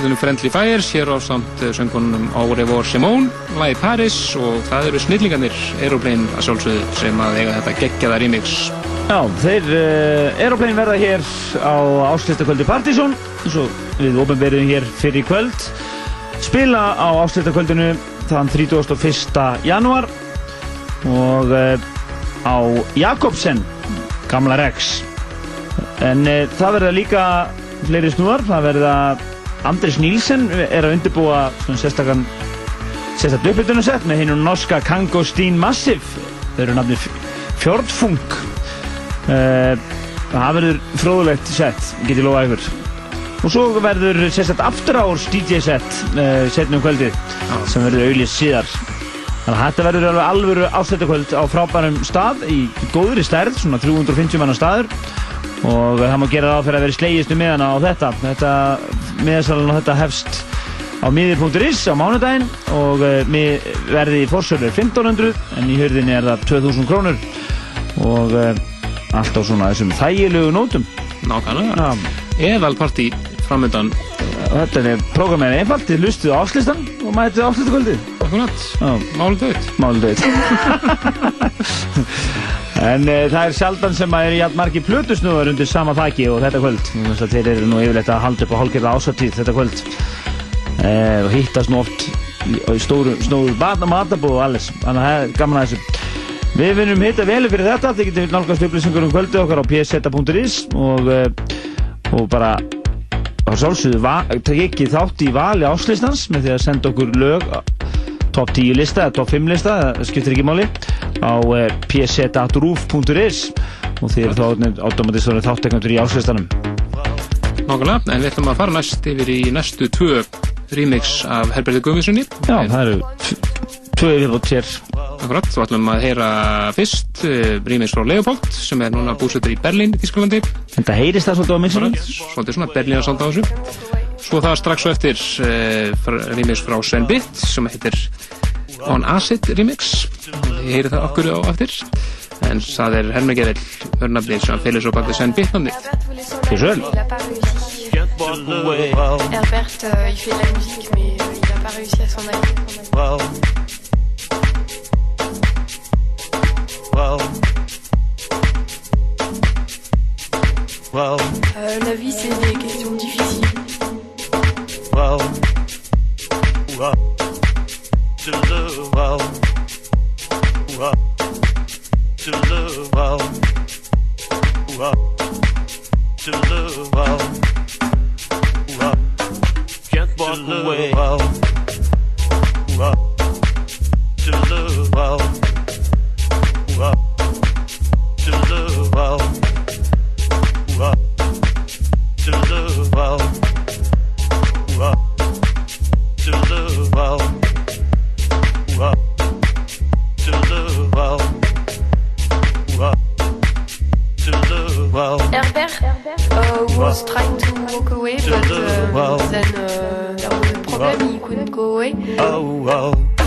Hljómsveitunum Friendly Fires hér á samt eh, söngunum Aurevor Simone, Lai Paris og það eru snillingarnir Aeroplane að sjálfsögðu sem að eiga þetta geggjaða remix.
Já, þeir uh, Aeroplane verða hér á áslutakvöldi Partizón eins og við ofinverðum hér fyrir kvöld spila á áslutakvöldinu þann 31. januar og uh, á Jakobsen gamla Rex en uh, það verða líka fleiri snúar, það verða Andris Nílsen er að undirbúa sérstakann sérstakt uppbytunarsett með hinn norska Kango Steen Massive. Þau eru nafnir Fjordfunk. Uh, það verður fróðulegt sett, get ég lofa ykkur. Og svo verður sérstakt After Hours DJ set uh, setnum kvöldið sem verður auðlýst síðar. Þannig að þetta verður alveg alvöru ásættakvöld á frábærum stað í góðri stærð, svona 350 manna staður. Og það má gera það fyrir að vera slegist um miðana á þetta. Þetta miðasalan á þetta hefst á miðir.is á mánudaginn og uh, verði í fórsölur 1500 en í hörðinni er það 2000 krónur. Og uh, allt á svona þessum þægilegu nótum.
Nákvæmlega. Eðalparti framöndan
Þetta er prógramið einfalt, þið lustuðu afslistan og mætið afslistakvöldið
Akkurat, málu döitt
Málu döitt En e, það er sjaldan sem að er jægt margi plötusnúðar undir sama þaki og þetta kvöld. Þeir eru nú yfirleitt að halda upp á hálfgerða ásattíð þetta kvöld. E, og hittast nú oft í, í stóru, stóru matabúð og alles. Þannig að það er gaman að þessu. Við finnum hitta velu fyrir þetta, þið getur nálgast upplýsingur um kvöldu okkar á pseta.is og, eh, og bara á sjálfsögðu tekið þátt í vali áslistans með því að senda okkur lög top 10 lista eða top 5 lista, það skiptir ekki máli á eh, pseta.ruf.is og þið eru þá automatist þáttekandur í áslistanum
Nákvæmlega, en við ætlum að fara næst yfir í næstu tvö remix af Herberti Guðmundssoni
Já, það eru tvö yfirbútt hér.
Akkurat, þá ætlum að heyra fyrst uh, remix frá Leopold sem er núna búsettur í Berlín í Þísklandi
Þetta heyrist það svolítið á mixunum
Svolítið svona Berlín að svolítið á þessu. Svo það strax svo eftir uh, remix frá Sven Bitt sem heitir On Acid Remix. Ég heyri það okkur á aftur en það er Hermi Gerell hörnafnið sem fylgur svo bak við Sven Bitt nafnið
Til söl
Herbert, euh, il fait de la musique, mais il n'a pas réussi à s'en aller. Euh, la vie, c'est des questions difficiles.
to love wow to love wow wow to love
wow
wow can't walk away. wow wow to love wow was trying to walk away,
but uh, then uh,
there was
a problem, he couldn't go away.
Oh,
oh.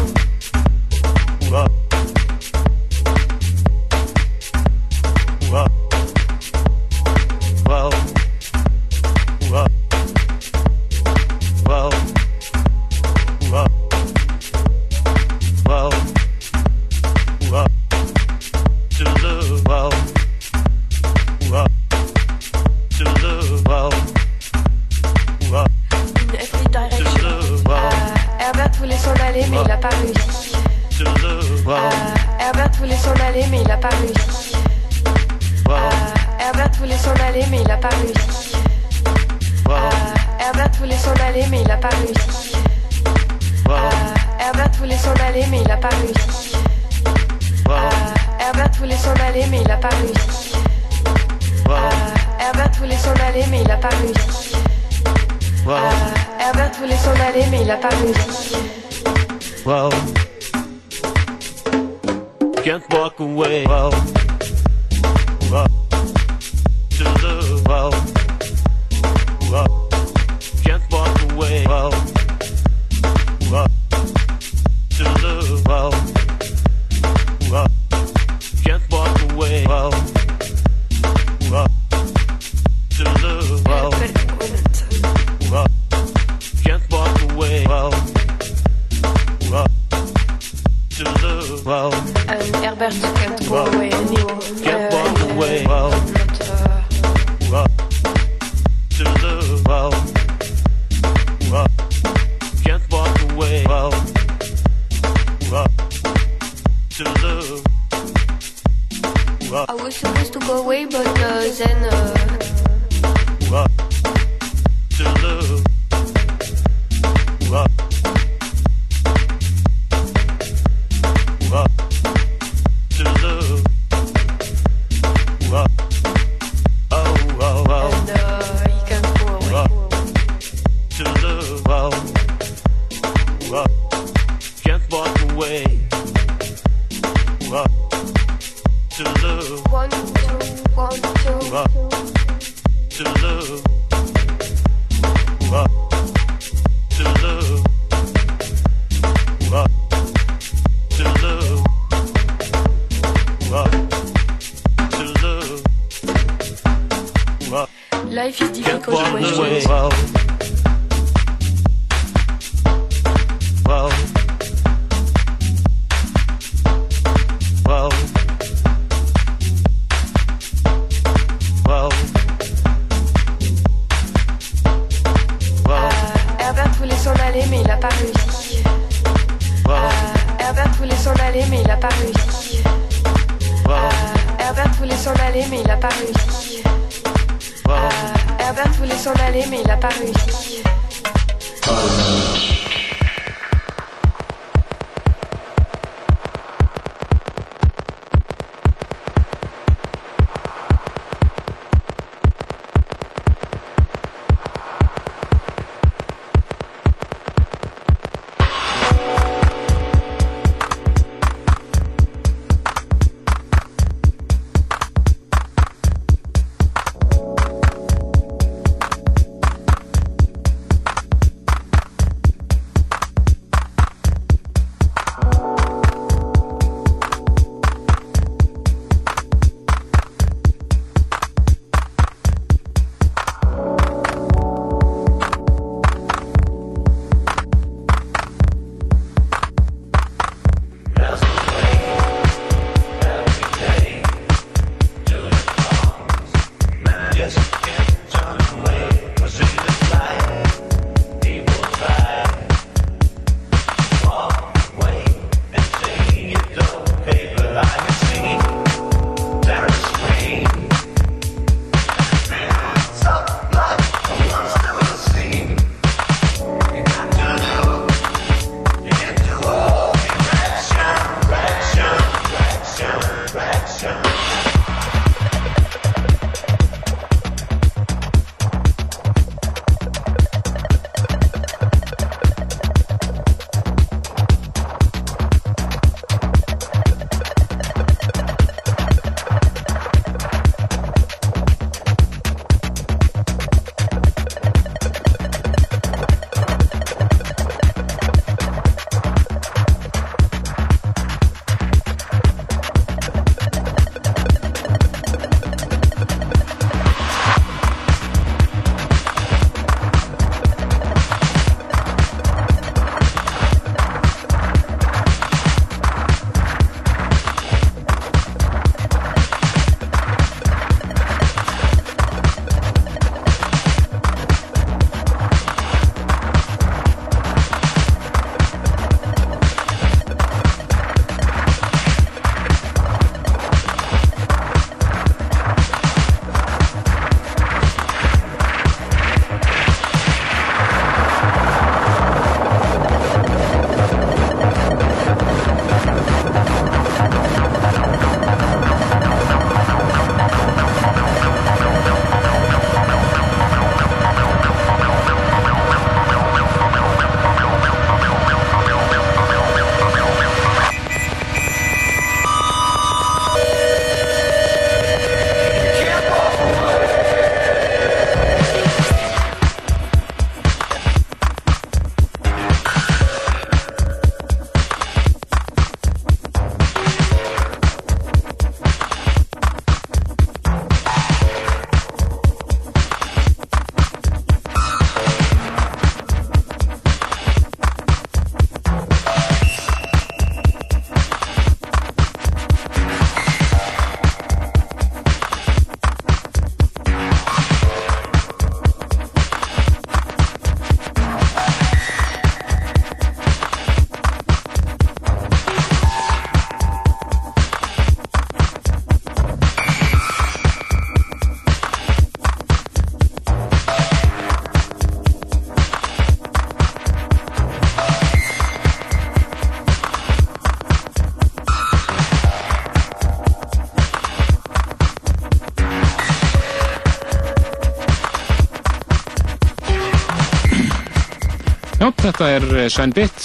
Þetta er eh, Sven Bitt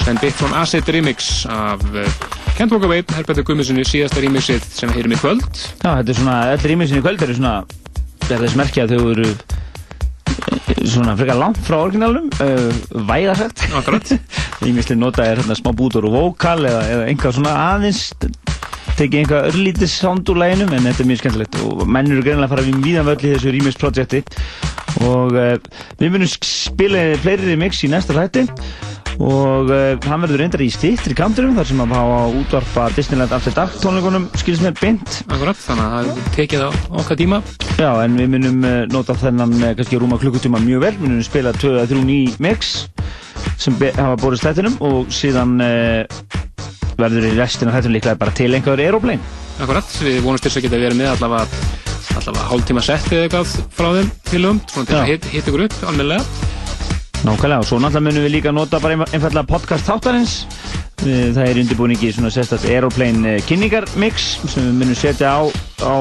Sven Bitt from Acid Remix af eh, Can't Walk Away, Herbertur Gummiðssoni síðasta remixið sem við heyrum í kvöld
Já, þetta er svona, öll rýmiðsinn í kvöld eru svona, það er þess merkja að þau eru eh, svona frekar langt frá orginalum, uh, væðarsagt.
Akkurat.
Ímislega nota er hérna smá bútur og vókal eða, eða einhvað svona aðeins, tekið einhvað örlítið sound úr læginum en þetta er mjög skemmtilegt og menn eru greinilega að fara við víðan völl í þessu remix-projekti og uh, við munum spila fleiri remix í næsta hlætti og uh, hann verður reyndar í stittri kanturum þar sem að hafa útvarpa Disneyland After Dark tónleikunum skilst mér beint.
Akkurat, þannig að það tekið á okkar tíma.
Já, en við munum uh, nota þennan uh, kannski rúma klukkutíma mjög vel, munum spila 2-3 ný mix sem hafa borið slættinum og síðan verður í restina þetta líklega bara til einhverjur aeroplane.
Akkurat, við vonumst til þess að geta verið með allavega allavega hálftíma setti eða eitthvað frá þeim félögum, svona til að hit, hitta ykkur upp almennilega
Nákvæmlega, og svo náttúrulega munum við líka nota bara einf- einfallega podcast þáttarins. Við- Það er undirbúningi svona sérstætt aeroplane uh, kynningarmix sem við munum setja á, á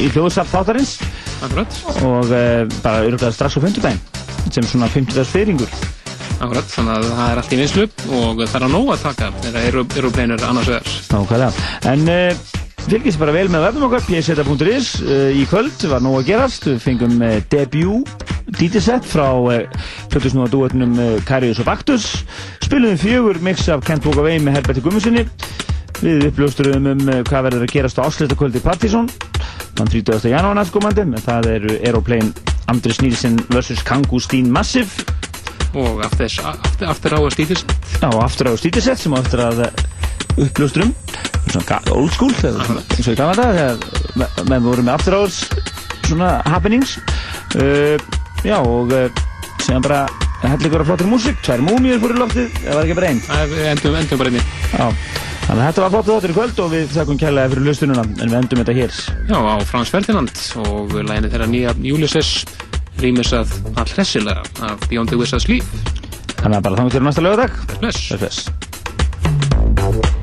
í hljóðsafn þáttarins.
Akkurat.
Og uh, bara öruglega strax á 50 sem svona 50 dags fyrringur.
Akkurat, þannig að það er allt í vinslu og það er að nóg að taka þegar pleinur annars vegar
Nákvæmlega. En uh, fylgist bara vel með vefnum okkar, pseta.is uh, í kvöld, var nóg að gerast. Við fengum uh, debut DJ-set frá plötusnúða duetnum uh, Karius og Baktus. Spilum fjögur mix af Kent Walk Away með Herberti Gummusinni. Við uppljósturum um hvað verður að gerast á áslutaskvöldi Partizón. Þann 30. janúar næstkomandi, það eru Aeroplane Andris Nílsen vs. Kangustín Massive.
og aftur, aftur, aftur á að stýtist
Já, aftur á stítisett sem á eftir að uppljóstrum svona old school eða svona, eins og í gamla dag þegar me- menn voru með aftur árs svona happenings. Uh, já og uh, sem bara heldur ykkur að flottir músík tvær múmiur fór í loftið, það var ekki bara einn
endum, endum bara einni.
Já, þannig að þetta var flott þáttur í kvöld og við þakkum kærlega fyrir lustununa en við endum þetta hér.
Já, á Frans Ferdinand og læginu þeirra nýja Ulysses rýmisað all hressilega af Beyond the Wizard's Leaf
þannig að bara þannig til næsta lögadag
Bless.
Bless.
Come